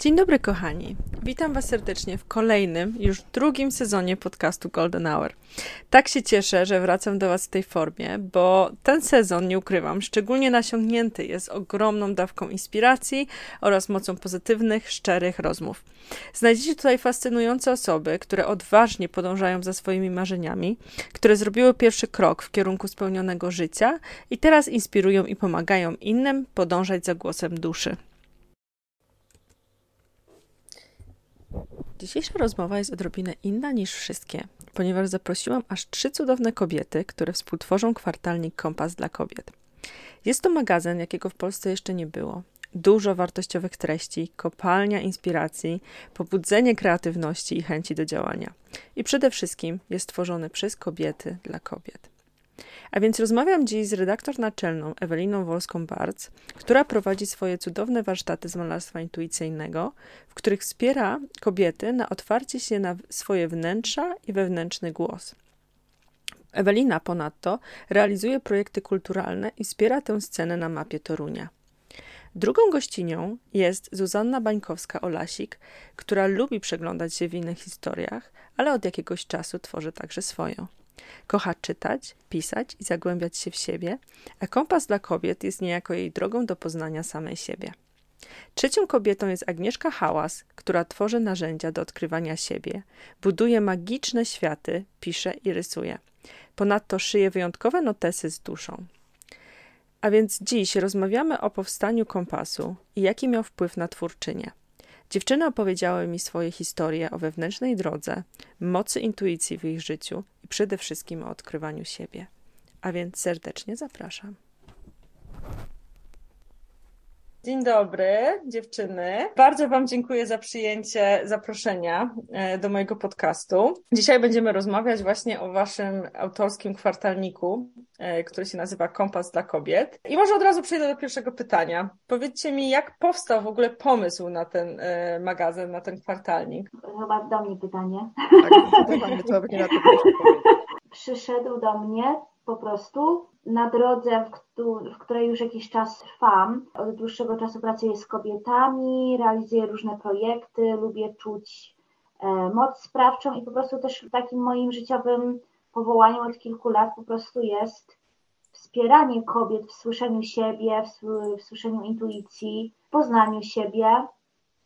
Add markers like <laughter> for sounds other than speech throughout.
Dzień dobry, kochani. Witam Was serdecznie w kolejnym, już drugim sezonie podcastu Golden Hour. Tak się cieszę, że wracam do Was w tej formie, bo ten sezon, nie ukrywam, szczególnie nasiągnięty jest ogromną dawką inspiracji oraz mocą pozytywnych, szczerych rozmów. Znajdziecie tutaj fascynujące osoby, które odważnie podążają za swoimi marzeniami, które zrobiły pierwszy krok w kierunku spełnionego życia i teraz inspirują i pomagają innym podążać za głosem duszy. Dzisiejsza rozmowa jest odrobinę inna niż wszystkie, ponieważ zaprosiłam aż trzy cudowne kobiety, które współtworzą kwartalnik Kompas dla Kobiet. Jest to magazyn, jakiego w Polsce jeszcze nie było. Dużo wartościowych treści, kopalnia inspiracji, pobudzenie kreatywności i chęci do działania. I przede wszystkim jest tworzony przez kobiety dla kobiet. A więc rozmawiam dziś z redaktor naczelną Eweliną Wolską-Barc, która prowadzi swoje cudowne warsztaty z malarstwa intuicyjnego, w których wspiera kobiety na otwarcie się na swoje wnętrza i wewnętrzny głos. Ewelina ponadto realizuje projekty kulturalne i wspiera tę scenę na mapie Torunia. Drugą gościnią jest Zuzanna Bańkowska-Olasik, która lubi przeglądać się w innych historiach, ale od jakiegoś czasu tworzy także swoją. Kocha czytać, pisać i zagłębiać się w siebie, a kompas dla kobiet jest niejako jej drogą do poznania samej siebie. Trzecią kobietą jest Agnieszka Hałas, która tworzy narzędzia do odkrywania siebie, buduje magiczne światy, pisze i rysuje. Ponadto szyje wyjątkowe notesy z duszą. A więc dziś rozmawiamy o powstaniu kompasu i jaki miał wpływ na twórczynię. Dziewczyny opowiedziały mi swoje historie o wewnętrznej drodze, mocy intuicji w ich życiu i przede wszystkim o odkrywaniu siebie. A więc serdecznie zapraszam. Dzień dobry, dziewczyny. Bardzo Wam dziękuję za przyjęcie zaproszenia e, do mojego podcastu. Dzisiaj będziemy rozmawiać właśnie o Waszym autorskim kwartalniku, e, który się nazywa Kompas dla Kobiet. I może od razu przejdę do pierwszego pytania. Powiedzcie mi, jak powstał w ogóle pomysł na ten e, magazyn, na ten kwartalnik? Chyba do mnie pytanie. Tak, to nie na to <laughs> Przyszedł do mnie po prostu na drodze, w, której już jakiś czas trwam. Od dłuższego czasu pracuję z kobietami, realizuję różne projekty, lubię czuć e, moc sprawczą i po prostu też takim moim życiowym powołaniem od kilku lat po prostu jest wspieranie kobiet w słyszeniu siebie, w, w słyszeniu intuicji, w poznaniu siebie.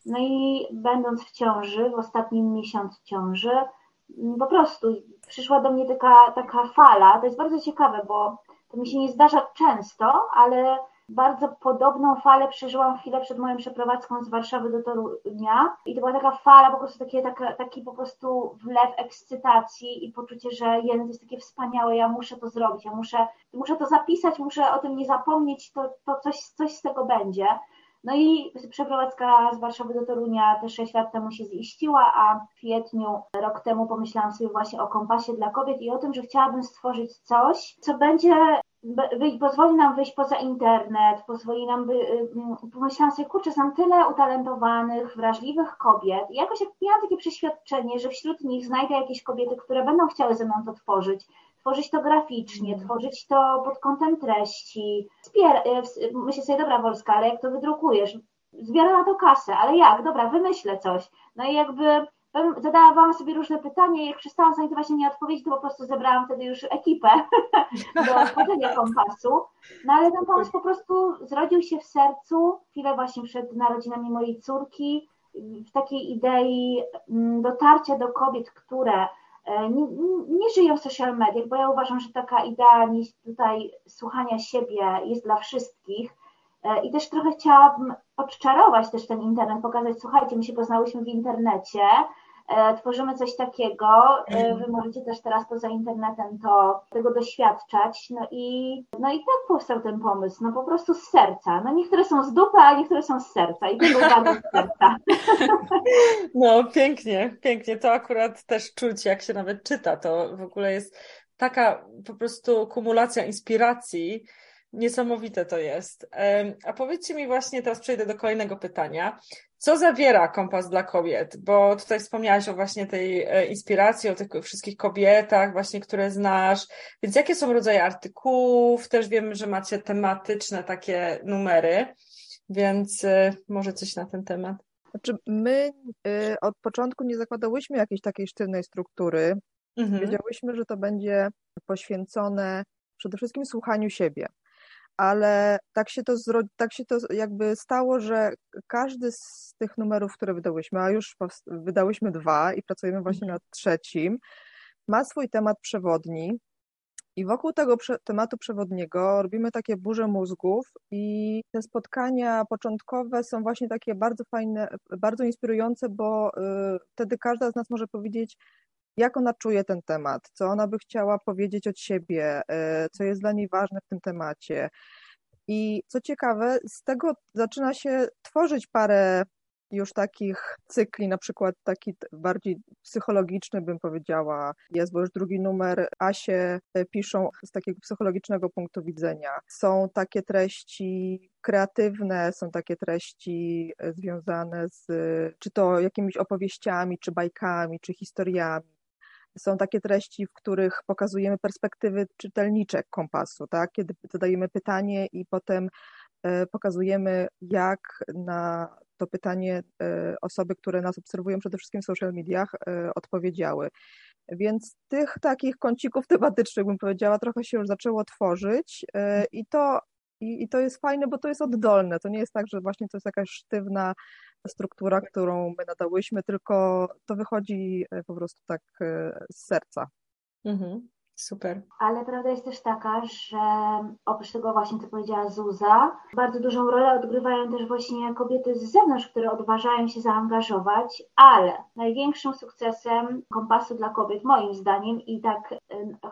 No i będąc w ciąży, w ostatnim miesiącu ciąży, po prostu przyszła do mnie taka, taka fala. To jest bardzo ciekawe, bo to mi się nie zdarza często, ale bardzo podobną falę przeżyłam chwilę przed moją przeprowadzką z Warszawy do Torunia i to była taka fala, po prostu takie, taka, taki po prostu wlew ekscytacji i poczucie, że jeden jest takie wspaniałe, ja muszę to zrobić, ja muszę, muszę to zapisać, muszę o tym nie zapomnieć, to, to coś, coś z tego będzie. No i przeprowadzka z Warszawy do Torunia też 6 lat temu się ziściła, a w kwietniu rok temu pomyślałam sobie właśnie o kompasie dla kobiet i o tym, że chciałabym stworzyć coś, co będzie pozwoli nam wyjść poza internet, pozwoli nam, by, y, pomyślałam sobie, kurczę, są tyle utalentowanych, wrażliwych kobiet. I jakoś jak miałam takie przeświadczenie, że wśród nich znajdę jakieś kobiety, które będą chciały ze mną to tworzyć, tworzyć to graficznie, tworzyć to pod kątem treści. Spier e, myślę sobie, dobra Wolska, ale jak to wydrukujesz? Zbiorę na to kasę, ale jak? Dobra, wymyślę coś. No i jakby zadałam sobie różne pytania i jak przestałam znajdować nie odpowiedzi, to po prostu zebrałam wtedy już ekipę <laughs> do tworzenia kompasu. No ale ten pomysł po prostu zrodził się w sercu chwilę właśnie przed narodzinami mojej córki, w takiej idei mm, dotarcia do kobiet, które nie, nie żyją w social mediach, bo ja uważam, że taka idea tutaj słuchania siebie jest dla wszystkich. E, I też trochę chciałabym odczarować też ten internet, pokazać, słuchajcie, my się poznałyśmy w internecie, E, tworzymy coś takiego. E, mhm. Wy możecie też teraz poza internetem to tego doświadczać. No i, no i tak powstał ten pomysł. No po prostu z serca. No niektóre są z dupy, a niektóre są z serca. I to było bardzo z serca. <laughs> No pięknie, pięknie. To akurat też czuć, jak się nawet czyta. To w ogóle jest taka po prostu kumulacja inspiracji. Niesamowite to jest. A powiedzcie mi właśnie, teraz przejdę do kolejnego pytania. Co zawiera kompas dla kobiet? Bo tutaj wspomniałaś o właśnie tej e, inspiracji, o tych wszystkich kobietach, właśnie, które znasz. Więc jakie są rodzaje artykułów? Też wiemy, że macie tematyczne takie numery, więc e, może coś na ten temat. Znaczy, my y, od początku nie zakładałyśmy jakiejś takiej sztywnej struktury. Mhm. Wiedziałyśmy, że to będzie poświęcone przede wszystkim słuchaniu siebie ale tak się to, tak się to jakby stało, że każdy z tych numerów, które wydałyśmy, a już wydałyśmy dwa i pracujemy właśnie nad trzecim, ma swój temat przewodni. I wokół tego tematu przewodniego robimy takie burze mózgów, i te spotkania początkowe są właśnie takie bardzo fajne, bardzo inspirujące, bo y, wtedy każda z nas może powiedzieć, jak ona czuje ten temat, co ona by chciała powiedzieć od siebie, e, co jest dla niej ważne w tym temacie. I co ciekawe, z tego zaczyna się tworzyć parę już takich cykli, na przykład taki bardziej psychologiczny, bym powiedziała, jest, bo już drugi numer Asie e, piszą z takiego psychologicznego punktu widzenia. Są takie treści kreatywne, są takie treści e, związane z czy to jakimiś opowieściami, czy bajkami, czy historiami są takie treści, w których pokazujemy perspektywy czytelnicze kompasu, tak? kiedy zadajemy pytanie i potem e, pokazujemy, jak na to pytanie e, osoby, które nas obserwują przede wszystkim w social mediach, e, odpowiedziały. Więc tych takich kącików tematycznych, bym powiedziała, trochę się już zaczęło tworzyć i to, i, i to jest fajne, bo to jest oddolne. To nie jest tak, że właśnie to jest jakaś sztywna struktura, którą my nadałyśmy, tylko to wychodzi e, po prostu tak e, z serca. Mhm. Super. Ale prawda jest też taka, że oprócz tego właśnie, co powiedziała Zuza, bardzo dużą rolę odgrywają też właśnie kobiety z zewnątrz, które odważają się zaangażować, ale największym sukcesem kompasu dla kobiet, moim zdaniem, i tak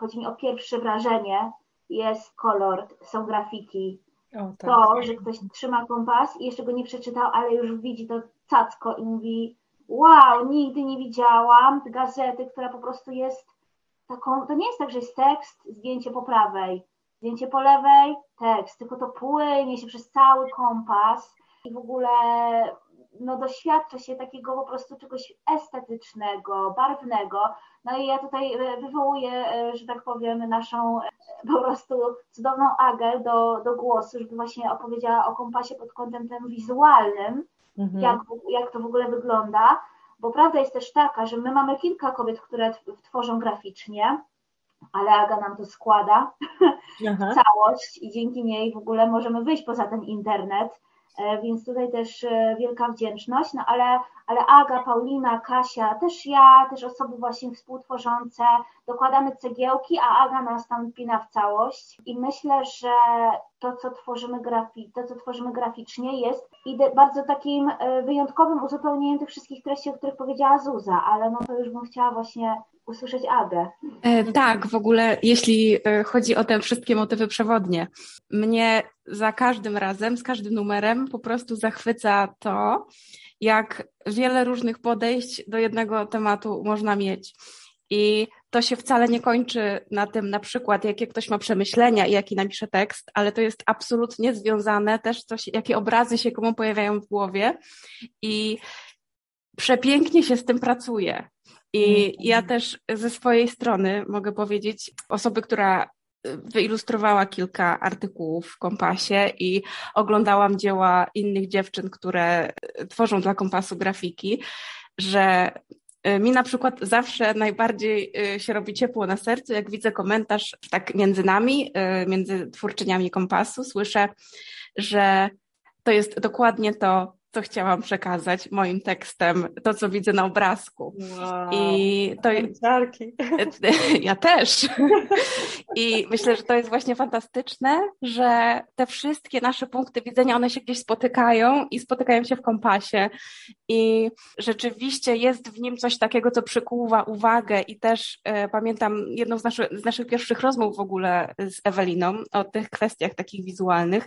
chodzi mi o pierwsze wrażenie, jest kolor, są grafiki, tak. To, że ktoś trzyma kompas i jeszcze go nie przeczytał, ale już widzi to cacko i mówi wow, nigdy nie widziałam gazety, która po prostu jest taką, to nie jest tak, że jest tekst, zdjęcie po prawej, zdjęcie po lewej, tekst, tylko to płynie się przez cały kompas i w ogóle no, doświadcza się takiego po prostu czegoś estetycznego, barwnego. No i ja tutaj e, wywołuję, e, że tak powiem, naszą e, po prostu cudowną Agę do, do głosu, żeby właśnie opowiedziała o kompasie pod kątem tym wizualnym, mhm. jak, jak to w ogóle wygląda. Bo prawda jest też taka, że my mamy kilka kobiet, które tworzą graficznie, ale Aga nam to składa w całość i dzięki niej w ogóle możemy wyjść poza ten internet więc tutaj też e, wielka wdzięczność, no ale, ale Aga, Paulina, Kasia, też ja, też osoby właśnie współtworzące, dokładamy cegiełki, a Aga nas tam pina w całość. I myślę, że to, co tworzymy, grafi to, co tworzymy graficznie jest bardzo takim e, wyjątkowym uzupełnieniem tych wszystkich treści, o których powiedziała Zuza, ale no to już bym chciała właśnie usłyszeć Agę. E, tak, w ogóle jeśli e, chodzi o te wszystkie motywy przewodnie, mnie za każdym razem, z każdym numerem po prostu zachwyca to, jak wiele różnych podejść do jednego tematu można mieć. I to się wcale nie kończy na tym, na przykład, jakie ktoś ma przemyślenia i jaki napisze tekst, ale to jest absolutnie związane też, coś, jakie obrazy się komu pojawiają w głowie. I przepięknie się z tym pracuje. I mhm. ja też ze swojej strony mogę powiedzieć, osoby, która wyilustrowała kilka artykułów w kompasie i oglądałam dzieła innych dziewczyn, które tworzą dla kompasu grafiki, że mi na przykład zawsze najbardziej się robi ciepło na sercu, jak widzę komentarz tak między nami, między twórczyniami kompasu, słyszę, że to jest dokładnie to, co chciałam przekazać moim tekstem, to, co widzę na obrazku. Wow, I to <laughs> Ja też. I myślę, że to jest właśnie fantastyczne, że te wszystkie nasze punkty widzenia, one się gdzieś spotykają i spotykają się w kompasie. I rzeczywiście jest w nim coś takiego, co przykuwa uwagę i też e, pamiętam jedną z, naszy, z naszych pierwszych rozmów w ogóle z Eweliną o tych kwestiach takich wizualnych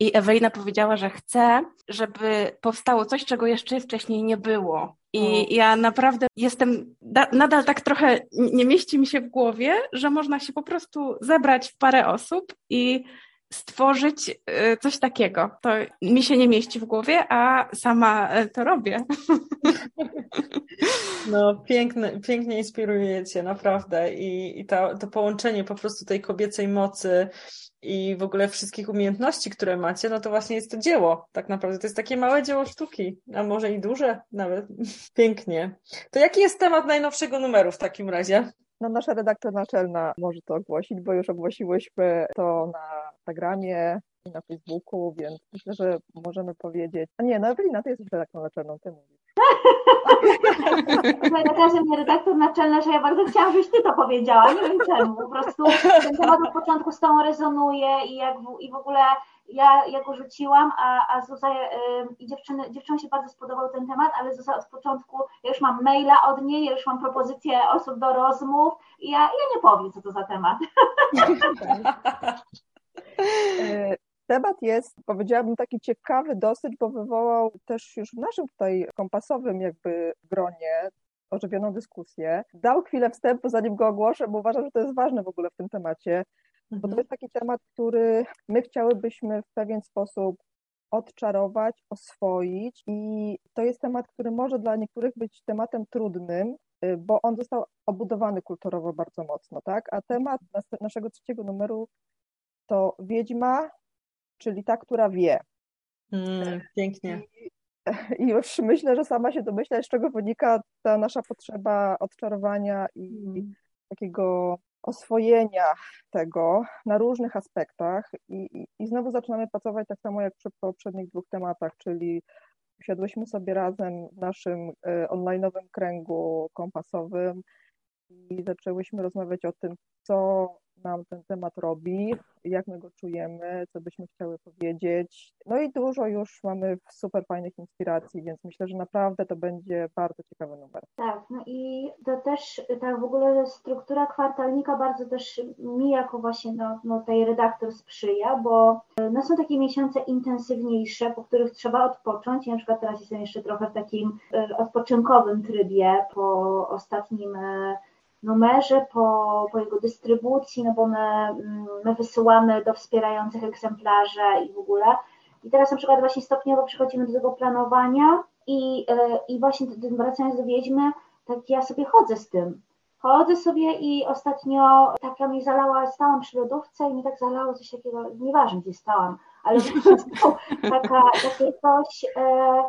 i Ewelina powiedziała, że chce, żeby powstało coś, czego jeszcze wcześniej nie było. I ja naprawdę jestem, nadal tak trochę nie mieści mi się w głowie, że można się po prostu zebrać w parę osób i stworzyć y, coś takiego. To mi się nie mieści w głowie, a sama e, to robię. <laughs> No, piękne, pięknie inspirujecie, naprawdę. I, i to, to połączenie po prostu tej kobiecej mocy i w ogóle wszystkich umiejętności, które macie, no to właśnie jest to dzieło. Tak naprawdę to jest takie małe dzieło sztuki, a może i duże nawet. <laughs> Pięknie. To jaki jest temat najnowszego numeru w takim razie? No, nasza redaktor naczelna może to ogłosić, bo już ogłosiłyśmy to na Instagramie i na Facebooku, więc myślę, że możemy powiedzieć. A nie, no Ewelina, ty jesteś redaktorą naczelną, ty mówisz. Nakaże mnie redaktor naczelny, że ja bardzo chciałam, żebyś ty to powiedziała. Nie wiem czemu. Po prostu ten temat od początku z tą rezonuje i, jak w, i w ogóle ja, ja go rzuciłam, a, a Zuza y, i dziewczyny, dziewczynom się bardzo spodobał ten temat, ale Zuza od początku, ja już mam maila od niej, ja już mam propozycje osób do rozmów i ja, ja nie powiem, co to za temat. <laughs> Temat jest, powiedziałabym, taki ciekawy dosyć, bo wywołał też już w naszym tutaj kompasowym jakby gronie ożywioną dyskusję. Dał chwilę wstępu, zanim go ogłoszę, bo uważam, że to jest ważne w ogóle w tym temacie, bo to mhm. jest taki temat, który my chciałybyśmy w pewien sposób odczarować, oswoić i to jest temat, który może dla niektórych być tematem trudnym, y, bo on został obudowany kulturowo bardzo mocno, tak? A temat naszego trzeciego numeru to Wiedźma, czyli ta, która wie. Mm, pięknie. I, I, już myślę, że sama się domyśla, z czego wynika ta nasza potrzeba odczarowania i mm. takiego oswojenia tego na różnych aspektach. I, i, I znowu zaczynamy pracować tak samo jak przy poprzednich dwóch tematach, czyli usiadłyśmy sobie razem w naszym y, online'owym kręgu kompasowym i zaczęłyśmy rozmawiać o tym, co nam ten temat robi, jak my go czujemy, co byśmy chciały powiedzieć. No i dużo już mamy super fajnych inspiracji, więc myślę, że naprawdę to będzie bardzo ciekawy numer. Tak, no i to też tak w ogóle struktura kwartalnika bardzo też mi jako właśnie no, no tej redaktor sprzyja, bo no są takie miesiące intensywniejsze, po których trzeba odpocząć. Ja na przykład teraz jestem jeszcze trochę w takim e, odpoczynkowym trybie po ostatnim e, numerze, po, po jego dystrybucji, no bo my, mm, my wysyłamy do wspierających egzemplarze i w ogóle. I teraz na przykład właśnie stopniowo przechodzimy do tego planowania i, e, i właśnie wracając do Wiedźmy, tak ja sobie chodzę z tym. Chodzę sobie i ostatnio taka mi zalała, stałam przy lodówce i mi tak zalało coś takiego, nieważne gdzie stałam, ale po prostu <laughs> taka, takie coś, e,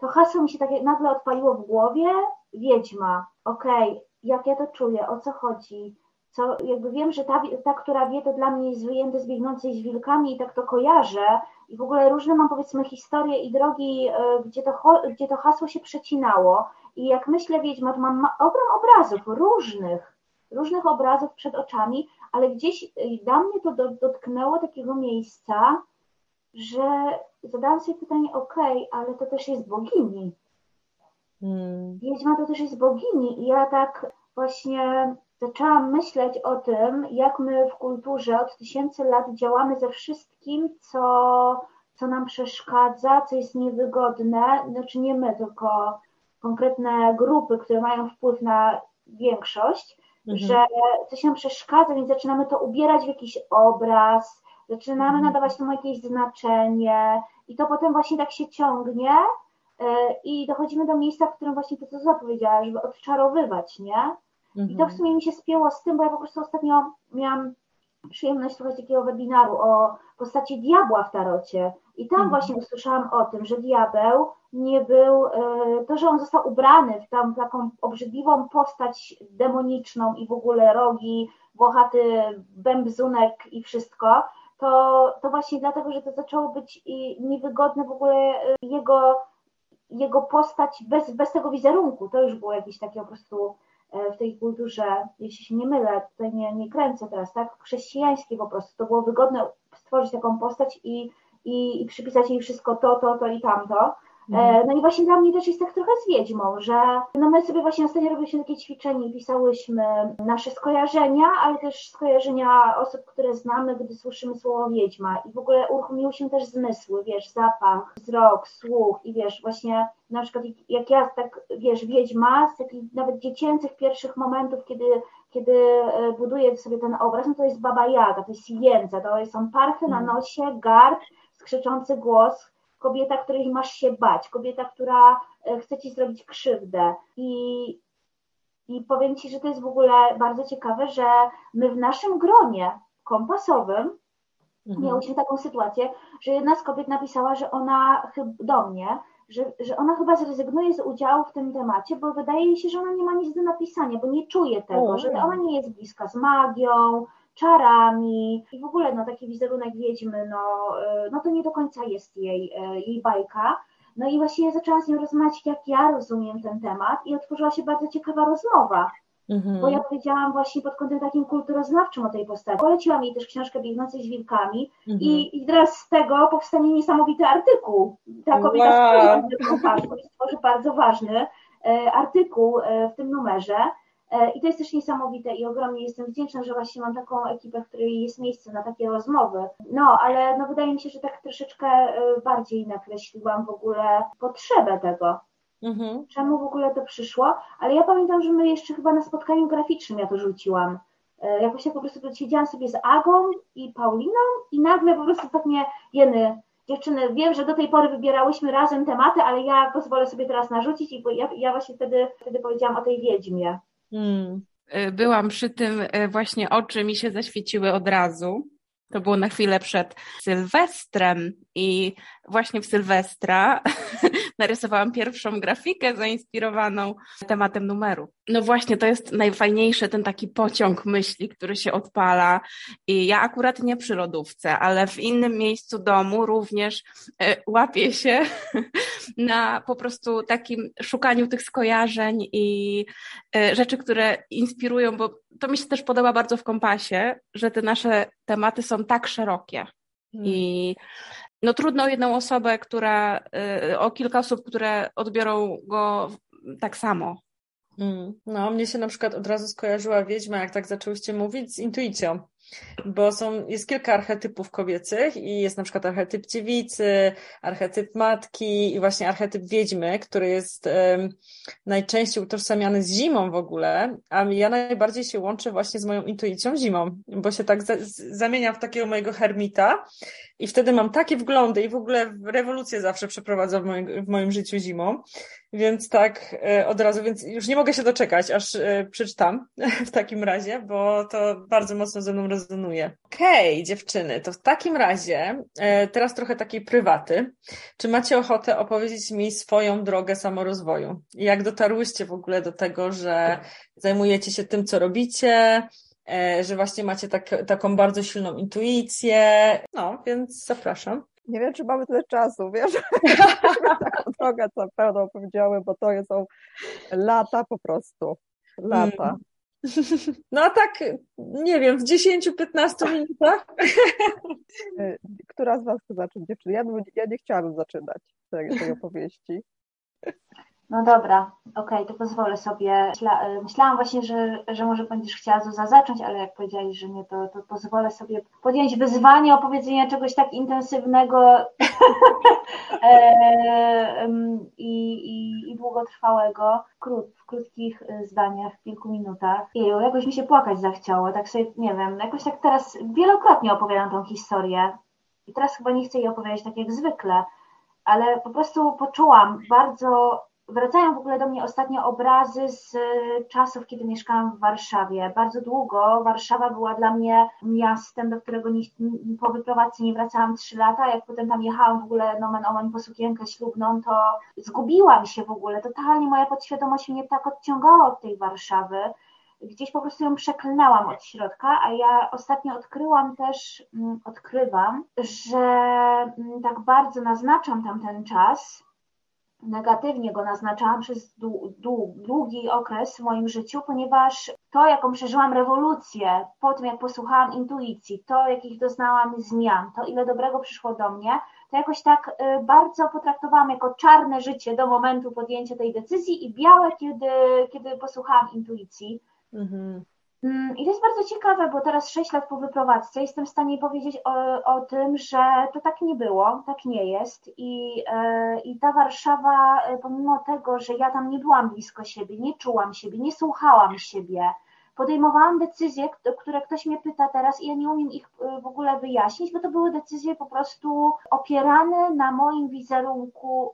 to hasło mi się takie nagle odpaliło w głowie, Wiedźma, okej, okay, jak ja to czuję, o co chodzi, co, jakby wiem, że ta, ta, która wie, to dla mnie jest wyjęte z biegnącej z wilkami i tak to kojarzę. I w ogóle różne mam powiedzmy historie i drogi, e, gdzie to, gdzie to hasło się przecinało. I jak myślę Wiedźma, to mam ogrom obrazów, różnych, różnych obrazów przed oczami, ale gdzieś e, dla mnie to dotknęło takiego miejsca, że zadałam sobie pytanie, okay, ale to też jest bogini, Hmm. Wiedźma to też jest bogini i ja tak właśnie zaczęłam myśleć o tym, jak my w kulturze od tysięcy lat działamy ze wszystkim, co, co nam przeszkadza, co jest niewygodne, znaczy nie my, tylko konkretne grupy, które mają wpływ na większość, mhm. że coś nam przeszkadza, więc zaczynamy to ubierać w jakiś obraz, zaczynamy mhm. nadawać temu jakieś znaczenie i to potem właśnie tak się ciągnie i dochodzimy do miejsca, w którym właśnie to, co zapowiedziała, żeby odczarowywać, nie? Mhm. I to w mhm. sumie mi się spięło z tym, bo ja po prostu ostatnio miałam przyjemność słuchać takiego webinaru o postaci diabła w tarocie i tam mhm. właśnie usłyszałam o tym, że diabeł nie był, e, to, że on został ubrany w tam taką obrzydliwą postać demoniczną i w ogóle rogi, włochaty bębzunek i wszystko, to, to właśnie dlatego, że to zaczęło być niewygodne w ogóle e, jego jego postać bez, bez tego wizerunku. To już było jakieś takie po prostu e, w tej kulturze, jeśli się nie mylę, tutaj nie, nie kręcę teraz, tak, chrześcijańskiej po prostu. To było wygodne stworzyć taką postać i, i, i przypisać jej wszystko to, to, to i tamto. E, mhm. No i właśnie dla mnie też jest tak trochę z Wiedźmą, że no my sobie właśnie ostatnio robiliśmy takie ćwiczenie i pisałyśmy nasze skojarzenia, ale też skojarzenia osób, które znamy, gdy słyszymy słowo Wiedźma i w ogóle uruchomiły się też zmysły, wiesz, zapach, wzrok, słuch i wiesz, właśnie na przykład jak ja tak, wiesz, Wiedźma z takich nawet dziecięcych pierwszych momentów, kiedy kiedy e, buduję sobie ten obraz, no to jest Baba Jaga, to jest jędza, to są parchy na mhm. nosie, garb, skrzyczący głos, kobieta, której masz się bać, kobieta, która e, chce ci zrobić krzywdę. I, I powiem ci, że to jest w ogóle bardzo ciekawe, że my w naszym gronie kompasowym mhm. miałyśmy taką sytuację, że jedna z kobiet napisała, że ona do mnie, że, że ona chyba zrezygnuje z udziału w tym temacie, bo wydaje jej się, że ona nie ma nic do napisania, bo nie czuje tego, o, że ona nie jest bliska z magią, czarami i w ogóle no, taki wizerunek wiedźmy, no, e, no to nie do końca jest jej, e, jej bajka. No i właśnie ja zaczęłam z nią rozmawiać, jak ja rozumiem ten temat i otworzyła się bardzo ciekawa rozmowa. Mhm. Bo ja powiedziałam właśnie pod kątem takim kulturoznawczym o tej postaci. Poleciłam jej też książkę Biegnącej z wilkami mhm. i, i teraz z tego powstanie niesamowity artykuł. Ta kobieta wow. stworzy bardzo ważny e, artykuł w tym numerze. E, I to jest też niesamowite i ogromnie jestem wdzięczna, że właśnie mam taką ekipę, w której jest miejsce na takie rozmowy. No, ale no wydaje mi się, że tak troszeczkę e, bardziej nakreśliłam w ogóle potrzebę tego. Mhm. Czemu w ogóle to przyszło? Ale ja pamiętam, że my jeszcze chyba na spotkaniu graficznym ja to rzuciłam. E, jakoś ja po prostu siedziałam sobie z Agą i Pauliną i nagle po prostu tak mnie jeny, dziewczyny, wiem, że do tej pory wybierałyśmy razem tematy, ale ja pozwolę sobie teraz narzucić i ja, ja właśnie wtedy, wtedy powiedziałam o tej wiedźmie. Hmm. Byłam przy tym, e, właśnie oczy mi się zaświeciły od razu. To było na chwilę przed Sylwestrem i właśnie w Sylwestra <laughs> narysowałam pierwszą grafikę zainspirowaną tematem numeru. No właśnie, to jest najfajniejsze, ten taki pociąg myśli, który się odpala. I ja akurat nie przy lodówce, ale w innym miejscu domu również e, łapię się <laughs> na po prostu takim szukaniu tych skojarzeń i e, rzeczy, które inspirują, bo to mi się też podoba bardzo w kompasie, że te nasze tematy są tak szerokie. Hmm. I no trudno jedną osobę, która, y, o kilka osób, które odbiorą go tak samo. Mm, no, mnie się na przykład od razu skojarzyła wiedźma, jak tak zaczęłyście mówić, z intuicją bo są, jest kilka archetypów kobiecych i jest na przykład archetyp dziewicy, archetyp matki i właśnie archetyp wiedźmy, który jest um, najczęściej utożsamiany z zimą w ogóle, a ja najbardziej się łączę właśnie z moją intuicją zimą, bo się tak za, zamieniam w takiego mojego hermita i wtedy mam takie wglądy i w ogóle rewolucję zawsze przeprowadzam w moim, w moim życiu zimą, więc tak e, od razu, więc już nie mogę się doczekać, aż e, przeczytam <laughs> w takim razie, bo to bardzo mocno ze mną rezonuje. Okej, okay, dziewczyny, to w takim razie e, teraz trochę takiej prywaty. Czy macie ochotę opowiedzieć mi swoją drogę samorozwoju? Jak dotarłyście w ogóle do tego, że zajmujecie się tym, co robicie, że właśnie macie tak, taką bardzo silną intuicję? No, więc zapraszam. Nie wiem, czy mamy tyle czasu, wiesz? <laughs> Taką drogę, co pełno opowiedziały, bo to są lata po prostu. Lata. Mm. No a tak, nie wiem, w 10-15 minutach. Y, która z Was chce zacząć, dziewczyny? Ja, ja nie chciałabym zaczynać tej, tej opowieści. No dobra, okej, okay, to pozwolę sobie. Myśla, myślałam właśnie, że, że może będziesz chciała Zuza zacząć, ale jak powiedziałeś, że nie, to, to pozwolę sobie podjąć wyzwanie opowiedzenia czegoś tak intensywnego <laughs> e, i, i, i długotrwałego krót, w krótkich e, zdaniach, w kilku minutach. I jakoś mi się płakać zachciało, tak sobie, nie wiem, jakoś tak teraz wielokrotnie opowiadam tą historię i teraz chyba nie chcę jej opowiadać tak jak zwykle, ale po prostu poczułam bardzo Wracają w ogóle do mnie ostatnio obrazy z e, czasów, kiedy mieszkałam w Warszawie. Bardzo długo Warszawa była dla mnie miastem, do którego nie, po wyprowadzce nie wracałam trzy lata. Jak potem tam jechałam w ogóle nomen omen po sukienkę ślubną, to zgubiłam się w ogóle. Totalnie moja podświadomość mnie tak odciągała od tej Warszawy. Gdzieś po prostu ją przeklnęłam od środka, a ja ostatnio odkryłam też, mm, odkrywam, że mm, tak bardzo naznaczam tam ten czas, negatywnie go naznaczałam przez długi okres w moim życiu, ponieważ to, jaką przeżyłam rewolucję, po tym jak posłuchałam intuicji, to, jakich doznałam zmian, to ile dobrego przyszło do mnie, to jakoś tak y, bardzo potraktowałam jako czarne życie do momentu podjęcia tej decyzji i białe, kiedy, kiedy posłuchałam intuicji. Mhm. Mm, I to jest bardzo ciekawe, bo teraz 6 lat po wyprowadzce jestem w stanie powiedzieć o, o tym, że to tak nie było, tak nie jest. I, e, I ta Warszawa, e, pomimo tego, że ja tam nie byłam blisko siebie, nie czułam siebie, nie słuchałam siebie, podejmowałam decyzje, które ktoś mnie pyta teraz i ja nie umiem ich e, w ogóle wyjaśnić, bo to były decyzje po prostu opierane na moim wizerunku,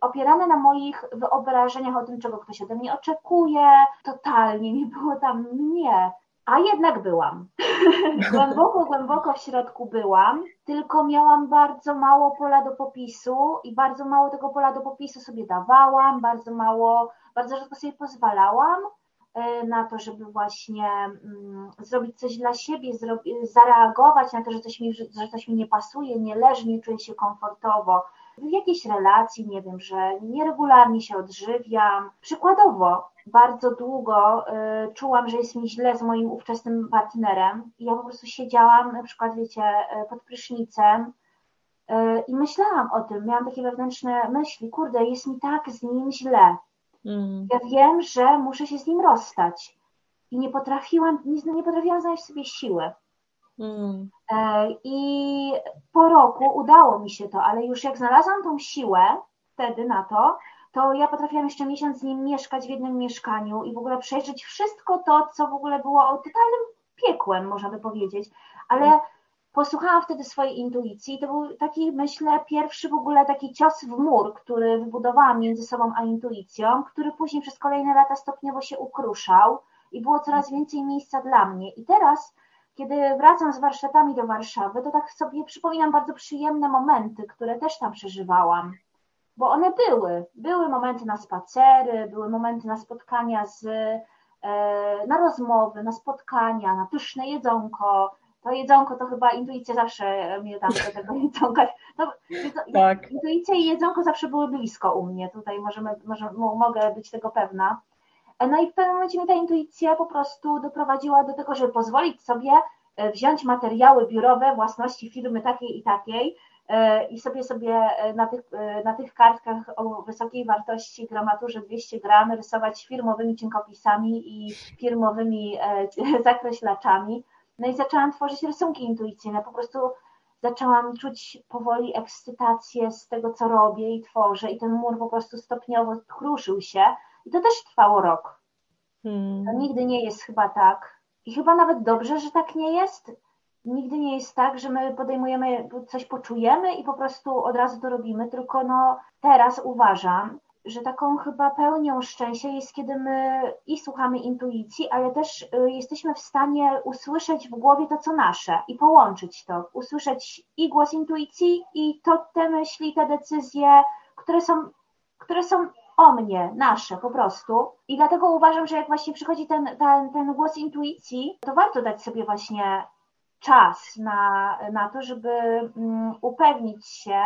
opierane na moich wyobrażeniach o tym, czego ktoś ode mnie oczekuje. Totalnie nie było tam mnie. A jednak byłam. <laughs> głęboko, głęboko w środku byłam, tylko miałam bardzo mało pola do popisu i bardzo mało tego pola do popisu sobie dawałam, bardzo mało, bardzo rzadko sobie pozwalałam y, na to, żeby właśnie mm, zrobić coś dla siebie, zareagować na to, że coś, mi, że coś mi nie pasuje, nie leży, nie czuję się komfortowo w jakiejś relacji, nie wiem, że nieregularnie się odżywiam. Przykładowo, bardzo długo y, czułam, że jest mi źle z moim ówczesnym partnerem i ja po prostu siedziałam na przykład, wiecie, y, pod prysznicem y, i myślałam o tym, miałam takie wewnętrzne myśli, kurde, jest mi tak z nim źle. Mm. Ja wiem, że muszę się z nim rozstać. I nie potrafiłam, nie, nie potrafiłam znaleźć sobie siły. Mm. E, I po roku udało mi się to, ale już jak znalazłam tą siłę wtedy na to, to ja potrafiłam jeszcze miesiąc z nim mieszkać w jednym mieszkaniu i w ogóle przejrzeć wszystko to, co w ogóle było totalnym piekłem, można by powiedzieć. Ale posłuchałam wtedy swojej intuicji i to był taki, myślę, pierwszy w ogóle taki cios w mur, który wybudowałam między sobą a intuicją, który później przez kolejne lata stopniowo się ukruszał i było coraz więcej miejsca dla mnie. I teraz kiedy wracam z warsztatami do Warszawy, to tak sobie przypominam bardzo przyjemne momenty, które też tam przeżywałam. Bo one były. Były momenty na spacery, były momenty na spotkania z, e, na rozmowy, na spotkania, na pyszne jedzonko. To jedzonko to chyba intuicja zawsze mnie tam do tego <laughs> jedzonka. No, tak. Intuicja i jedzonko zawsze były blisko u mnie. Tutaj możemy, może, mogę być tego pewna. No i w pewnym momencie mnie ta intuicja po prostu doprowadziła do tego, żeby pozwolić sobie e, wziąć materiały biurowe własności firmy takiej i takiej e, i sobie sobie e, na tych, na tych kartkach o wysokiej wartości gramaturze 200 gram rysować firmowymi cienkopisami i firmowymi <laughs> zakreślaczami. No i zaczęłam tworzyć rysunki intuicyjne, po prostu zaczęłam czuć powoli ekscytację z tego, co robię i tworzę i ten mur po prostu stopniowo kruszył się, i to też trwało rok. Hmm. To nigdy nie jest chyba tak. I chyba nawet dobrze, że tak nie jest. Nigdy nie jest tak, że my podejmujemy, coś poczujemy i po prostu od razu to robimy, tylko no teraz uważam, że taką chyba pełnią szczęścia jest, kiedy my i słuchamy intuicji, ale też y, jesteśmy w stanie usłyszeć w głowie to, co nasze i połączyć to. Usłyszeć i głos intuicji, i to te myśli, te decyzje, które są, które są o mnie, nasze po prostu. I dlatego uważam, że jak właśnie przychodzi ten, ten, ten głos intuicji, to warto dać sobie właśnie czas na, na to, żeby um, upewnić się,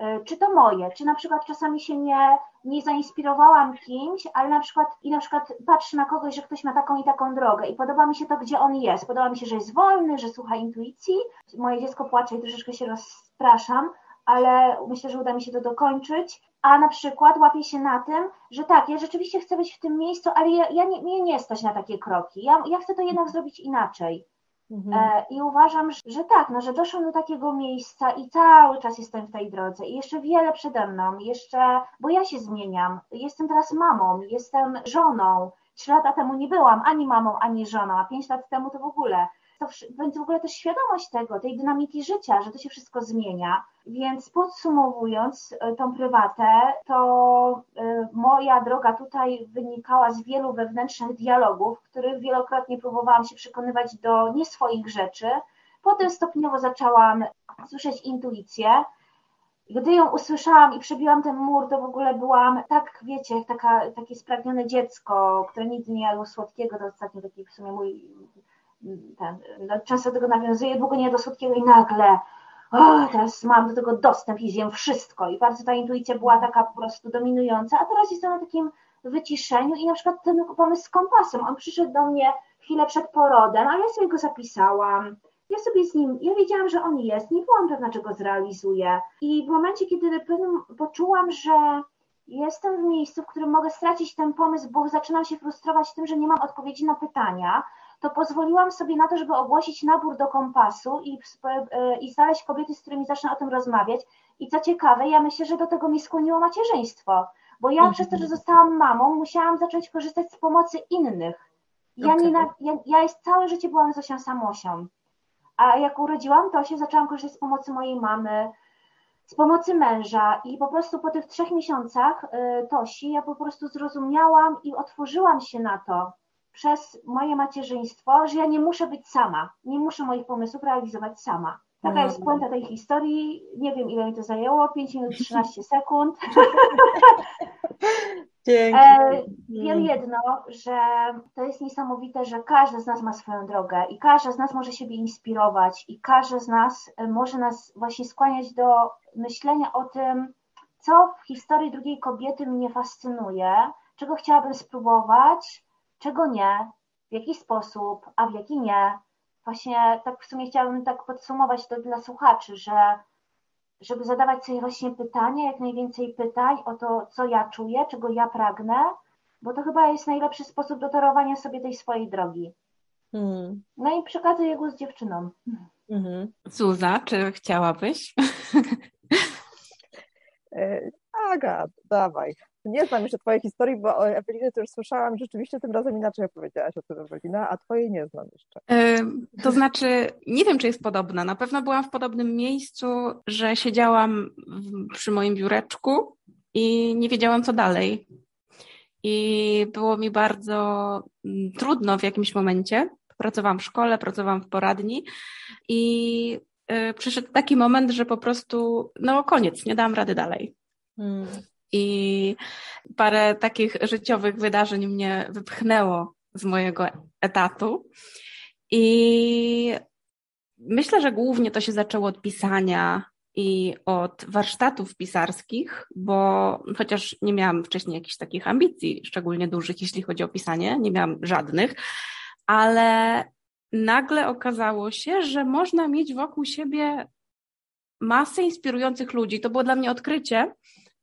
y, czy to moje, czy na przykład czasami się nie, nie zainspirowałam kimś, ale na przykład i na przykład patrzę na kogoś, że ktoś ma taką i taką drogę i podoba mi się to, gdzie on jest. Podoba mi się, że jest wolny, że słucha intuicji. Moje dziecko płacze i troszeczkę się rozpraszam, ale myślę, że uda mi się to dokończyć a na przykład łapię się na tym, że tak, ja rzeczywiście chcę być w tym miejscu, ale ja, ja nie, mnie nie stać na takie kroki. Ja, ja chcę to jednak zrobić inaczej. Mhm. E, I uważam, że, że tak, no, że doszłam do takiego miejsca i cały czas jestem w tej drodze i jeszcze wiele przede mną, jeszcze, bo ja się zmieniam. Jestem teraz mamą, jestem żoną. Trzy lata temu nie byłam ani mamą, ani żoną, a pięć lat temu to w ogóle to, więc w ogóle też świadomość tego, tej dynamiki życia, że to się wszystko zmienia. Więc podsumowując e, tą prywatę, to e, moja droga tutaj wynikała z wielu wewnętrznych dialogów, których wielokrotnie próbowałam się przekonywać do nie swoich rzeczy. Potem stopniowo zaczęłam słyszeć intuicję. Gdy ją usłyszałam i przebiłam ten mur, to w ogóle byłam tak, wiecie, taka, takie spragnione dziecko, które nigdy nie jadło słodkiego, to ostatnio taki w sumie mój ten, no, często do tego nawiązuję, długo nie do słodkiego i nagle o, teraz mam do tego dostęp i zjem wszystko. I bardzo ta intuicja była taka po prostu dominująca, a teraz jestem na takim wyciszeniu i na przykład ten pomysł z kompasem, on przyszedł do mnie chwilę przed porodem, ale ja sobie go zapisałam. Ja sobie z nim, ja wiedziałam, że on jest, nie byłam pewna, czy go zrealizuję. I w momencie, kiedy poczułam, że jestem w miejscu, w którym mogę stracić ten pomysł, bo zaczynam się frustrować tym, że nie mam odpowiedzi na pytania, to pozwoliłam sobie na to, żeby ogłosić nabór do kompasu i, i znaleźć kobiety, z którymi zacznę o tym rozmawiać. I co ciekawe, ja myślę, że do tego mnie skłoniło macierzyństwo, bo ja przez to, że zostałam mamą, musiałam zacząć korzystać z pomocy innych. Ja, okay. nie, ja, ja jest całe życie byłam Zosią Samosią. A jak urodziłam Tosię, zaczęłam korzystać z pomocy mojej mamy, z pomocy męża i po prostu po tych trzech miesiącach y, Tosi ja po prostu zrozumiałam i otworzyłam się na to przez moje macierzyństwo, że ja nie muszę być sama, nie muszę moich pomysłów realizować sama. Taka jest mhm. puenta tej historii. Nie wiem, ile mi to zajęło. 5 minut <laughs> 13 sekund. E, wiem jedno, że to jest niesamowite, że każdy z nas ma swoją drogę i każdy z nas może siebie inspirować i każdy z nas e, może nas właśnie skłaniać do myślenia o tym, co w historii drugiej kobiety mnie fascynuje, czego chciałabym spróbować, czego nie, w jaki sposób, a w jaki nie. Właśnie tak w sumie chciałabym tak podsumować to dla słuchaczy, że żeby zadawać sobie właśnie pytania, jak najwięcej pytań o to, co ja czuję, czego ja pragnę, bo to chyba jest najlepszy sposób do torowania sobie tej swojej drogi. Hmm. No i przekazuję głos dziewczynom. Mhm. Zuza, czy chciałabyś? <laughs> E, Aga, dawaj. Nie znam jeszcze Twojej historii, bo o Ewelinie to już słyszałam. Rzeczywiście tym razem inaczej opowiedziałaś o tym Ewelina, a Twojej nie znam jeszcze. to znaczy, nie wiem, czy jest podobna. Na pewno byłam w podobnym miejscu, że siedziałam przy moim biureczku i nie wiedziałam, co dalej. I było mi bardzo mm, trudno w jakimś momencie. Pracowałam w szkole, pracowałam w poradni i y, przyszedł taki moment, że po prostu, no koniec, nie dałam rady dalej. Hmm i parę takich życiowych wydarzeń mnie wypchnęło z mojego etatu. I myślę, że głównie to się zaczęło od pisania i od warsztatów pisarskich, bo chociaż nie miałam wcześniej jakichś takich ambicji, szczególnie dużych, jeśli chodzi o pisanie, nie miałam żadnych, ale nagle okazało się, że można mieć wokół siebie masę inspirujących ludzi. To było dla mnie odkrycie,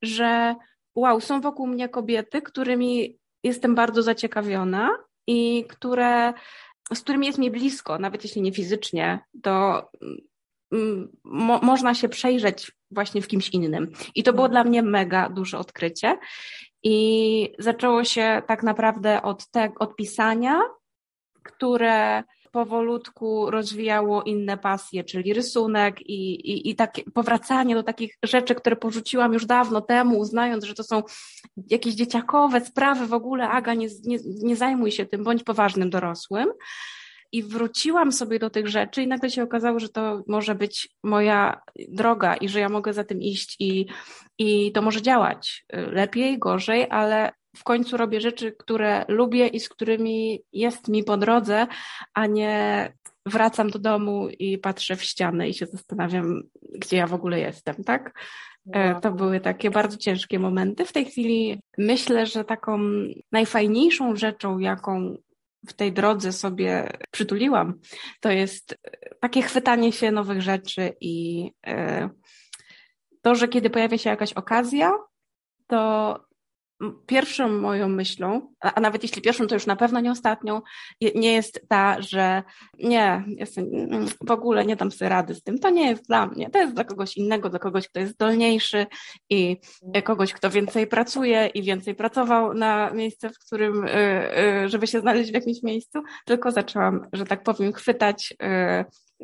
że wow, są wokół mnie kobiety, którymi jestem bardzo zaciekawiona i które, z którymi jest mi blisko, nawet jeśli nie fizycznie, to mm, mo można się przejrzeć właśnie w kimś innym. I to było dla mnie mega duże odkrycie. I zaczęło się tak naprawdę od, te, od pisania, które powolutku rozwijało inne pasje, czyli rysunek i, i, i takie powracanie do takich rzeczy, które porzuciłam już dawno temu, uznając, że to są jakieś dzieciakowe sprawy w ogóle, Aga, nie, nie, nie zajmuj się tym, bądź poważnym dorosłym. I wróciłam sobie do tych rzeczy i nagle się okazało, że to może być moja droga i że ja mogę za tym iść i, i to może działać lepiej, gorzej, ale w końcu robię rzeczy, które lubię i z którymi jest mi po drodze, a nie wracam do domu i patrzę w ścianę i się zastanawiam, gdzie ja w ogóle jestem, tak? E, to były takie bardzo ciężkie momenty. W tej chwili myślę, że taką najfajniejszą rzeczą, jaką w tej drodze sobie przytuliłam, to jest takie chwytanie się nowych rzeczy i e, to, że kiedy pojawia się jakaś okazja, to pierwszą moją myślą, a nawet jeśli pierwszą, to już na pewno nie ostatnią, nie jest ta, że nie, jestem, w ogóle nie dam sobie rady z tym. To nie jest dla mnie. To jest dla kogoś innego, dla kogoś, kto jest zdolniejszy i kogoś, kto więcej pracuje i więcej pracował na miejsce, w którym, y, y, żeby się znaleźć w jakimś miejscu. Tylko zaczęłam, że tak powiem, chwytać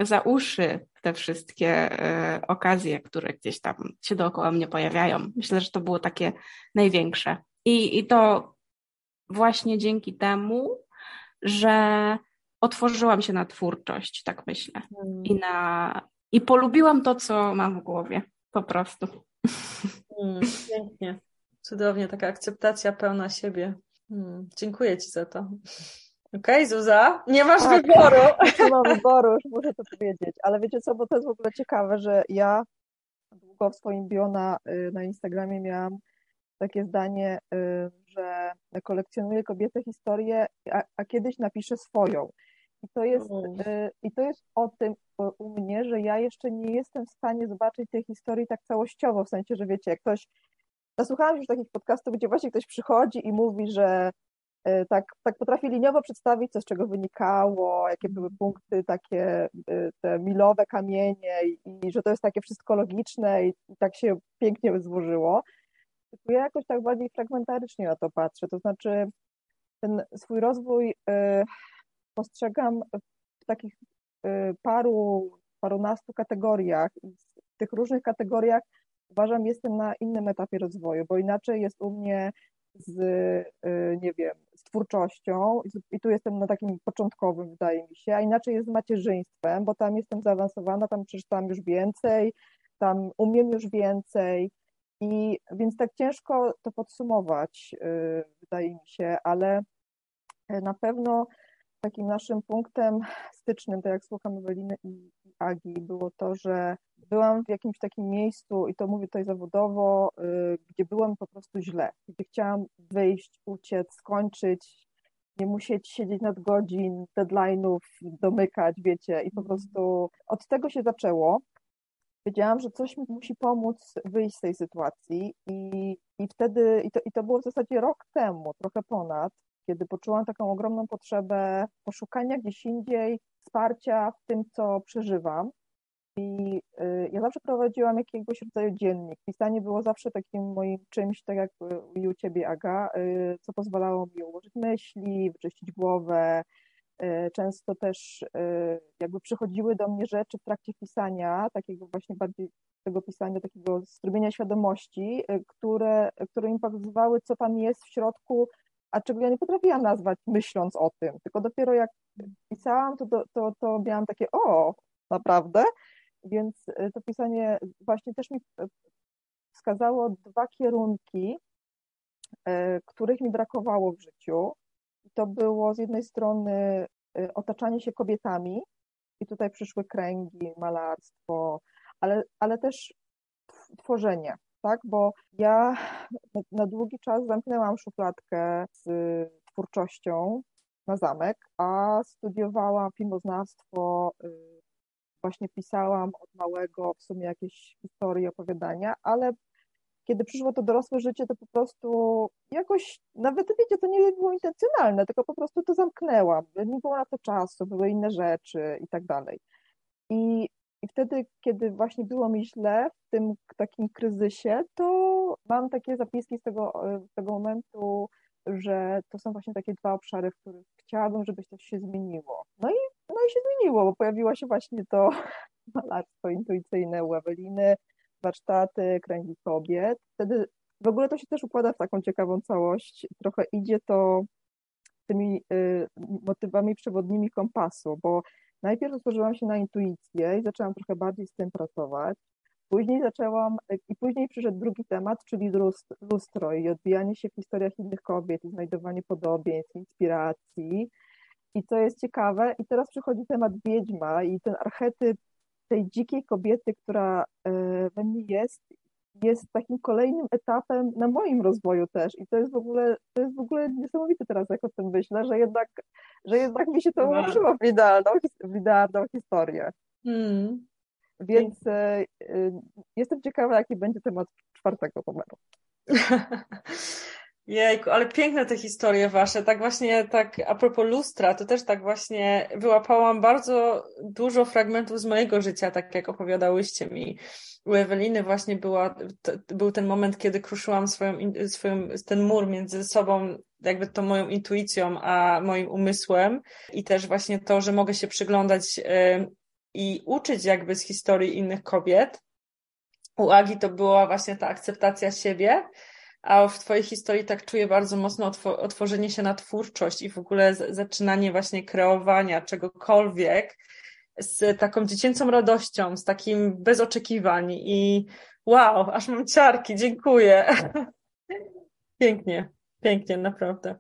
za uszy te wszystkie e, okazje, które gdzieś tam się dookoła mnie pojawiają. Myślę, że to było takie największe. I, i to właśnie dzięki temu, że otworzyłam się na twórczość, tak myślę. Hmm. I, na, I polubiłam to, co mam w głowie. Po prostu. Hmm, pięknie. Cudownie, taka akceptacja pełna siebie. Hmm, dziękuję Ci za to. Okej, okay, Zuza, nie masz tak, wyboru. <laughs> Nie mam wyboru, już muszę to powiedzieć. Ale wiecie co, bo to jest w ogóle ciekawe, że ja długo w swoim bio na, y, na Instagramie miałam takie zdanie, y, że kolekcjonuję kobietę historię, a, a kiedyś napiszę swoją. I to, jest, y, I to jest o tym u mnie, że ja jeszcze nie jestem w stanie zobaczyć tej historii tak całościowo, w sensie, że wiecie, jak ktoś, nasłuchałam już takich podcastów, gdzie właśnie ktoś przychodzi i mówi, że tak, tak potrafi liniowo przedstawić, co z czego wynikało, jakie były punkty takie, te milowe kamienie i, i że to jest takie wszystko logiczne i, i tak się pięknie złożyło. Tylko ja jakoś tak bardziej fragmentarycznie na to patrzę, to znaczy ten swój rozwój y, postrzegam w takich y, paru, parunastu kategoriach i w tych różnych kategoriach uważam, jestem na innym etapie rozwoju, bo inaczej jest u mnie z, y, nie wiem, z twórczością i tu jestem na takim początkowym, wydaje mi się, a inaczej jest z macierzyństwem, bo tam jestem zaawansowana, tam przeczytałam już więcej, tam umiem już więcej, i więc tak ciężko to podsumować, y, wydaje mi się, ale e, na pewno takim naszym punktem stycznym, tak jak słucham Eweliny i Agi, było to, że byłam w jakimś takim miejscu, i to mówię tutaj zawodowo, y, gdzie byłam po prostu źle, gdzie chciałam wyjść, uciec, skończyć, nie musieć siedzieć nad godzin, deadline'ów, domykać, wiecie, i po mhm. prostu od tego się zaczęło wiedziałam, że coś mi musi pomóc wyjść z tej sytuacji i, i wtedy, i to, i to było w zasadzie rok temu, trochę ponad, kiedy poczułam taką ogromną potrzebę poszukania gdzieś indziej wsparcia w tym, co przeżywam. I y, ja zawsze prowadziłam jakiegoś rodzaju dziennik. Pisanie było zawsze takim moim czymś, tak jak i u ciebie, Aga, y, co pozwalało mi ułożyć myśli, wyczyścić głowę, E, często też jakby przychodziły do mnie rzeczy w trakcie pisania, takiego właśnie bardziej tego pisania, takiego strumienia świadomości, które, które mi pokazywały, co tam jest w środku, a czego ja nie potrafiłam nazwać myśląc o tym. Tylko dopiero jak pisałam, to, to, to, miałam takie, o, naprawdę? Więc to pisanie właśnie też mi wskazało dwa kierunki, których mi brakowało w życiu to było z jednej strony y, otaczanie się kobietami i tutaj przyszły kręgi, malarstwo, ale, ale też tworzenie, tak? Bo ja na długi czas zamknęłam szufladkę z twórczością na zamek, a studiowałam filmoznawstwo, y, właśnie pisałam od małego w sumie jakieś historie, opowiadania, ale kiedy przyszło to dorosłe życie, to po prostu jakoś, nawet wiecie, to nie było intencjonalne, tylko po prostu to zamknęłam. Nie było na to czasu, były inne rzeczy i tak dalej. I, I wtedy, kiedy właśnie było mi źle w tym takim kryzysie, to mam takie zapiski z tego, z tego momentu, że to są właśnie takie dwa obszary, w których chciałabym, żeby coś się zmieniło. No i, no i się zmieniło, bo pojawiło się właśnie to <laughs> malarstwo intuicyjne u Eweliny, warsztaty, kręgi kobiet. Wtedy w ogóle to się też układa w taką ciekawą całość. Trochę idzie to tymi y, motywami przewodnimi kompasu, bo najpierw otworzyłam się na intuicję i zaczęłam trochę bardziej z tym pracować. Później zaczęłam, i później przyszedł drugi temat, czyli lustro i odbijanie się w historiach innych kobiet i znajdowanie podobieństw, inspiracji. I co jest ciekawe, i teraz przychodzi temat wiedźma i ten archetyp tej dzikiej kobiety, która e, we mnie jest, jest takim kolejnym etapem na moim rozwoju też. I to jest w ogóle, to jest w ogóle niesamowite teraz, jak o tym myślę, że jednak, że jednak mi się to ułożyło w idealną, w idealną historię. Hmm. Więc e, e, jestem ciekawa, jaki będzie temat czwartego numeru. <laughs> Jejku, ale piękne te historie wasze. Tak właśnie, tak a propos lustra, to też tak właśnie wyłapałam bardzo dużo fragmentów z mojego życia, tak jak opowiadałyście mi. U Eweliny właśnie była, był ten moment, kiedy kruszyłam swoją, swoją, ten mur między sobą, jakby tą moją intuicją, a moim umysłem i też właśnie to, że mogę się przyglądać yy, i uczyć jakby z historii innych kobiet. U Agi to była właśnie ta akceptacja siebie, a w Twojej historii tak czuję bardzo mocno otworzenie się na twórczość i w ogóle zaczynanie właśnie kreowania czegokolwiek z taką dziecięcą radością, z takim bez oczekiwań i wow, aż mam ciarki, dziękuję. <laughs> pięknie, pięknie, naprawdę.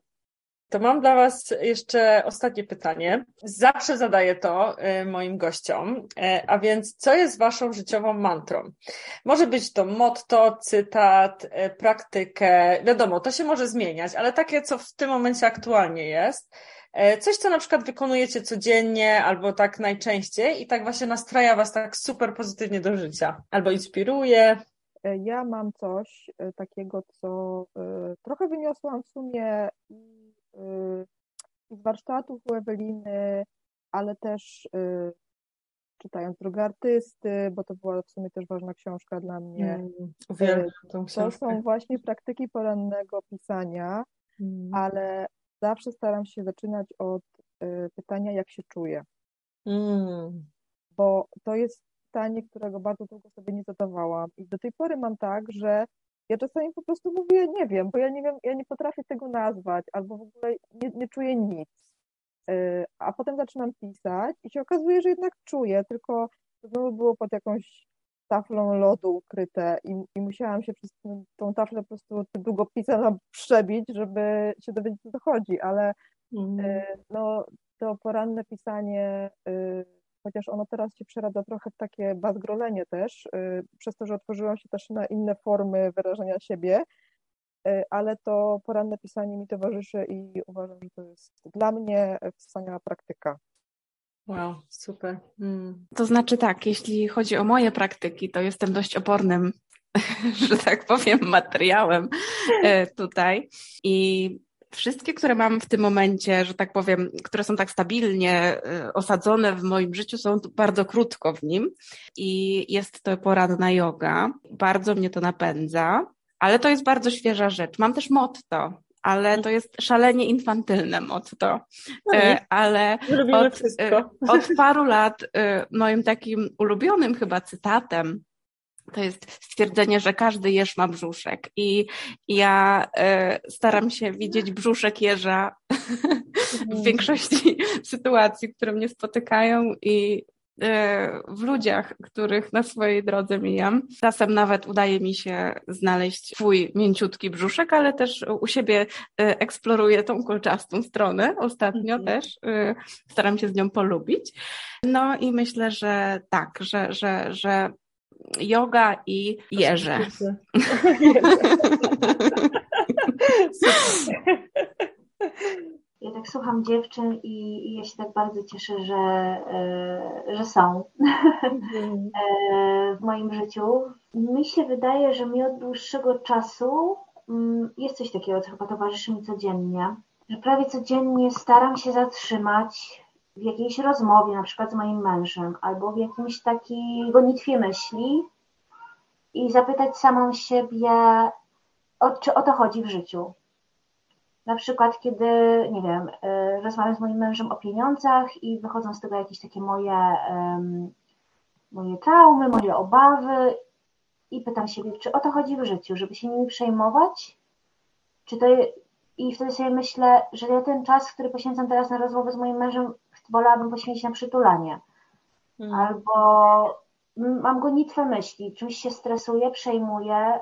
To mam dla Was jeszcze ostatnie pytanie. Zawsze zadaję to y, moim gościom, e, a więc co jest Waszą życiową mantrą? Może być to motto, cytat, e, praktykę, wiadomo, to się może zmieniać, ale takie, co w tym momencie aktualnie jest. E, coś, co na przykład wykonujecie codziennie albo tak najczęściej i tak właśnie nastraja Was tak super pozytywnie do życia, albo inspiruje. Ja mam coś takiego, co trochę wyniosłam w sumie Y, z warsztatów u Eweliny, ale też y, czytając drogę artysty, bo to była w sumie też ważna książka dla mnie. Mm, uwielbiam tą książkę. To są właśnie praktyki porannego pisania, mm. ale zawsze staram się zaczynać od y, pytania, jak się czuję. Mm. Bo to jest pytanie, którego bardzo długo sobie nie zadawałam. I do tej pory mam tak, że ja czasami po prostu mówię, nie wiem, bo ja nie wiem, ja nie potrafię tego nazwać, albo w ogóle nie, nie czuję nic. Y, a potem zaczynam pisać i się okazuje, że jednak czuję, tylko to znowu było pod jakąś taflą lodu ukryte i, i musiałam się przez tą taflę po prostu tym długopisem przebić, żeby się dowiedzieć, co to chodzi, ale mm. no, to poranne pisanie y, chociaż ono teraz się przeradza trochę w takie bazgrolenie też, y, przez to, że otworzyłam się też na inne formy wyrażania siebie, y, ale to poranne pisanie mi towarzyszy i uważam, że to jest dla mnie wspaniała praktyka. Wow, super. Hmm. To znaczy tak, jeśli chodzi o moje praktyki, to jestem dość opornym, <laughs> że tak powiem, materiałem y, tutaj. I Wszystkie, które mam w tym momencie, że tak powiem, które są tak stabilnie y, osadzone w moim życiu, są bardzo krótko w nim i jest to poranna yoga. Bardzo mnie to napędza, ale to jest bardzo świeża rzecz. Mam też motto, ale to jest szalenie infantylne motto. No y, ale od, y, od paru lat moim takim ulubionym chyba cytatem to jest stwierdzenie, że każdy jeż ma brzuszek. I ja y, staram się widzieć brzuszek jeża <laughs> w mhm. większości <laughs> sytuacji, które mnie spotykają i e, w ludziach, których na swojej drodze mijam. Czasem nawet udaje mi się znaleźć swój mięciutki brzuszek, ale też u siebie e, eksploruję tą kolczastą stronę. Ostatnio mm -hmm. też staram się z nią polubić. No i myślę, że tak, że, że, że yoga i jeże. Ja tak słucham dziewczyn i, i, ja się tak bardzo cieszę, że, e, że są e, w moim życiu. Mi się wydaje, że mi od dłuższego czasu mm, jest coś takiego, co chyba towarzyszy mi codziennie, że prawie codziennie staram się zatrzymać w jakiejś rozmowie, na przykład z moim mężem, albo w jakimś takiej gonitwie myśli i zapytać samą siebie, o, czy o to chodzi w życiu. Na przykład, kiedy, nie wiem, y, rozmawiam z moim mężem o pieniądzach i wychodzą z tego jakieś takie moje, moje traumy, moje obawy i pytam siebie, czy o to chodzi w życiu, żeby się nimi przejmować? Czy to, I wtedy sobie myślę, że ja ten czas, który poświęcam teraz na rozmowę z moim mężem, wolałabym poświęcić na przytulanie. Hmm. Albo mam gonitwę myśli, czymś się stresuję, przejmuję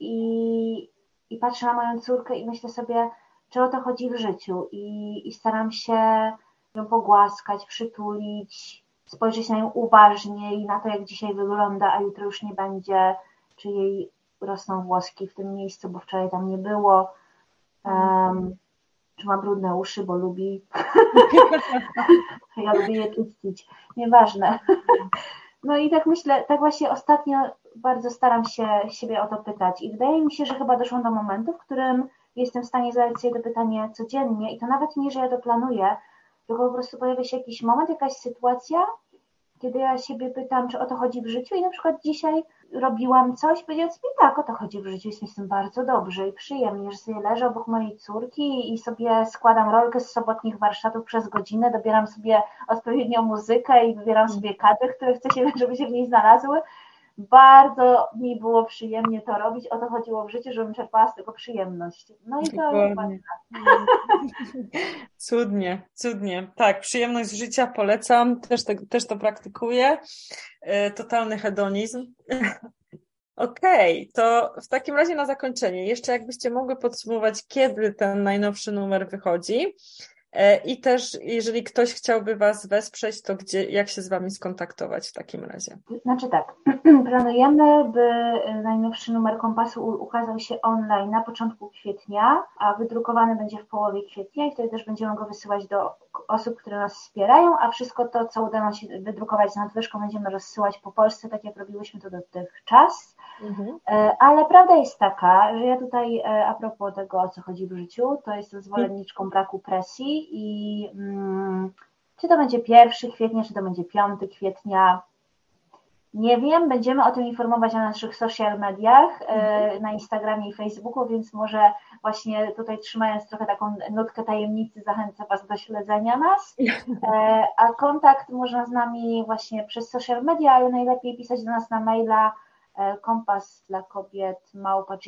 i, i patrzę na moją córkę i myślę sobie, czy o to chodzi w życiu i, i staram się ją pogłaskać, przytulić, spojrzeć na nią uważniej, na to, jak dzisiaj wygląda, a jutro już nie będzie, czy jej rosną włoski w tym miejscu, bo wczoraj tam nie było. Um, czy ma brudne uszy, bo lubi. <laughs> ja lubię je czyścić. Nieważne. no i tak myślę, tak właśnie ostatnio bardzo staram się siebie o to pytać i wydaje mi się, że chyba doszłam do momentu, w którym jestem w stanie zadać sobie to pytanie codziennie i to nawet nie, że ja to planuję, tylko po prostu pojawia się jakiś moment, jakaś sytuacja, kiedy ja siebie pytam, czy o to chodzi w życiu i na przykład dzisiaj robiłam coś, powiedziałam sobie tak, o to chodzi w życiu, jest mi z tym bardzo dobrze i przyjemnie, że sobie leżę obok mojej córki i sobie składam rolkę z sobotnich warsztatów przez godzinę, dobieram sobie odpowiednią muzykę i wybieram sobie kadry, które chcę się, żeby się w niej znalazły bardzo mi było przyjemnie to robić. O to chodziło w życiu, żebym czerpała z tego przyjemność. No i to Dokładnie. <laughs> Cudnie, cudnie. Tak, przyjemność życia polecam, też, te, też to praktykuję. E, totalny hedonizm. <laughs> Okej, okay, to w takim razie na zakończenie, jeszcze jakbyście mogły podsumować, kiedy ten najnowszy numer wychodzi I też, jeżeli ktoś chciałby Was wesprzeć, to gdzie, jak się z Wami skontaktować w takim razie? Znaczy tak, <clears throat> planujemy, by najnowszy numer kompasu ukazał się online na początku kwietnia, a wydrukowany będzie w połowie kwietnia i wtedy też będziemy go wysyłać do osób, które nas wspierają, a wszystko to, co uda nam się wydrukować z nadwyżką, będziemy rozsyłać po Polsce, tak jak robiłyśmy to dotychczas. Mhm. E, ale prawda jest taka, że ja tutaj e, a propos tego, o co chodzi w życiu, to jestem zwolenniczką braku presji i mm, czy to będzie 1 kwietnia, czy to będzie 5 kwietnia, nie wiem, będziemy o tym informować na naszych social mediach, e, mhm. na Instagramie i Facebooku, więc może właśnie tutaj trzymając trochę taką nutkę tajemnicy, zachęcę Was do śledzenia nas. A kontakt można z nami właśnie przez social media, ale najlepiej pisać do nas na maila E, kompas dla kobiet małpa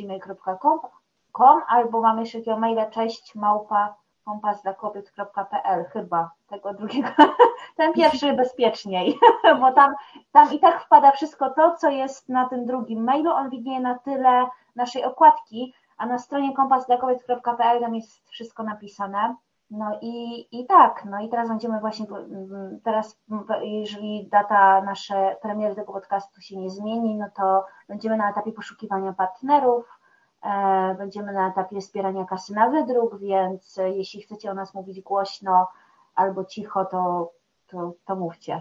albo mamy jeszcze takiego maila cześć małpa kompas dla kobiet.pl chyba tego drugiego, <laughs> ten pierwszy bezpieczniej, <laughs> bo tam, tam i tak wpada wszystko to, co jest na tym drugim mailu, on widnieje na tyle naszej okładki, a na stronie kompas dla kobiet.pl tam jest wszystko napisane. No i, i tak, no i teraz będziemy właśnie, teraz jeżeli data nasze premiery tego podcastu się nie zmieni, no to będziemy na etapie poszukiwania partnerów, będziemy na etapie wspierania kasy na wydruk, więc jeśli chcecie o nas mówić głośno albo cicho, to, to, to mówcie.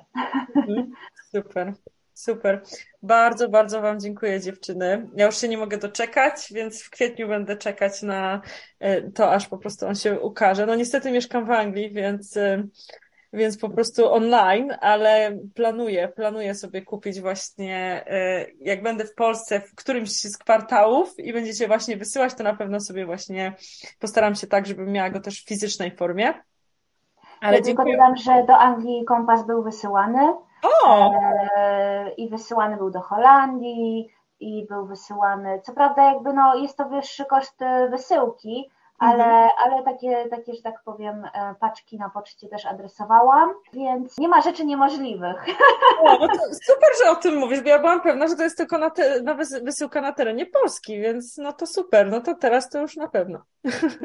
Mhm. Super. Super. Bardzo, bardzo Wam dziękuję, dziewczyny. Ja już się nie mogę doczekać, więc w kwietniu będę czekać na e, to, aż po prostu on się ukaże. No niestety mieszkam w Anglii, więc, e, więc po prostu online, ale planuję, planuję sobie kupić właśnie, e, jak będę w Polsce w którymś z kwartałów i będziecie właśnie wysyłać, to na pewno sobie właśnie postaram się tak, żebym miała go też w fizycznej formie. Ale ja dziękuję. dodam, że do Anglii kompas był wysyłany o! E, I wysyłany był do Holandii, i był wysyłany. Co prawda, jakby no, jest to wyższy koszt e, wysyłki, ale, mhm. ale takie, takie, że tak powiem, e, paczki na poczcie też adresowałam, więc nie ma rzeczy niemożliwych. O, no super, że o tym mówisz, bo ja byłam pewna, że to jest tylko na, te, na wysyłka na terenie Polski, więc no to super, no to teraz to już na pewno.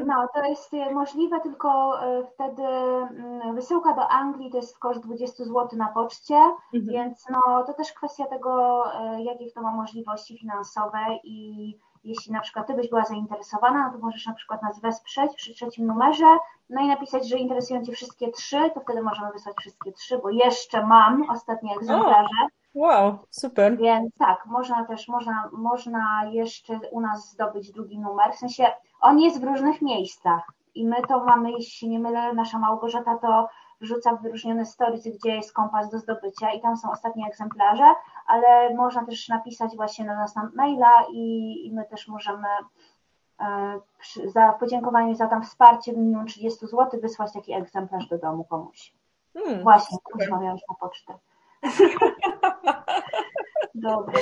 No, to jest możliwe, tylko e, wtedy mm, wysyłka do Anglii to jest koszt 20 zł na poczcie, mhm. więc no to też kwestia tego, e, jakich to ma możliwości finansowe i jeśli na przykład Ty byś była zainteresowana, no to możesz na przykład nas wesprzeć przy trzecim numerze, no i napisać, że interesują Cię wszystkie trzy, to wtedy możemy wysłać wszystkie trzy, bo jeszcze mam ostatnie egzemplarze. wow, super. Więc tak, można też, można, można jeszcze u nas zdobyć drugi numer, w sensie on jest w różnych miejscach i my to mamy, jeśli się nie mylę, nasza Małgorzata to wrzuca w wyróżnione stories, gdzie jest kompas do zdobycia i tam są ostatnie egzemplarze, ale można też napisać właśnie na nas na maila i, i my też możemy e, za podziękowanie za tam wsparcie w minimum 30 zł wysłać taki egzemplarz do domu komuś. Hmm, właśnie, miałeś na pocztę. Dobra.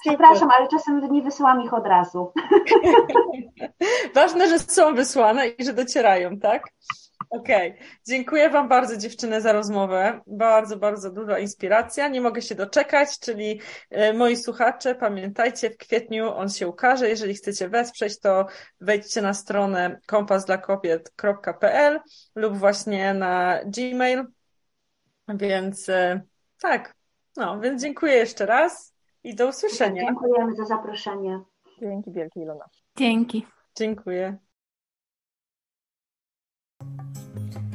Przepraszam, ale czasem nie wysyłam ich od razu. <laughs> Ważne, że są wysłane i że docierają, tak? Okej. Okay. Dziękuję Wam bardzo, dziewczyny, za rozmowę. Bardzo, bardzo duża inspiracja. Nie mogę się doczekać, czyli e, moi słuchacze, pamiętajcie, w kwietniu on się ukaże. Jeżeli chcecie wesprzeć, to wejdźcie na stronę kompasdlakobiet.pl lub właśnie na Gmail. Więc e, tak, no, więc dziękuję jeszcze raz i do usłyszenia. Dziękujemy za zaproszenie. Dzięki wielkie, Ilona. Dzięki. Dziękuję.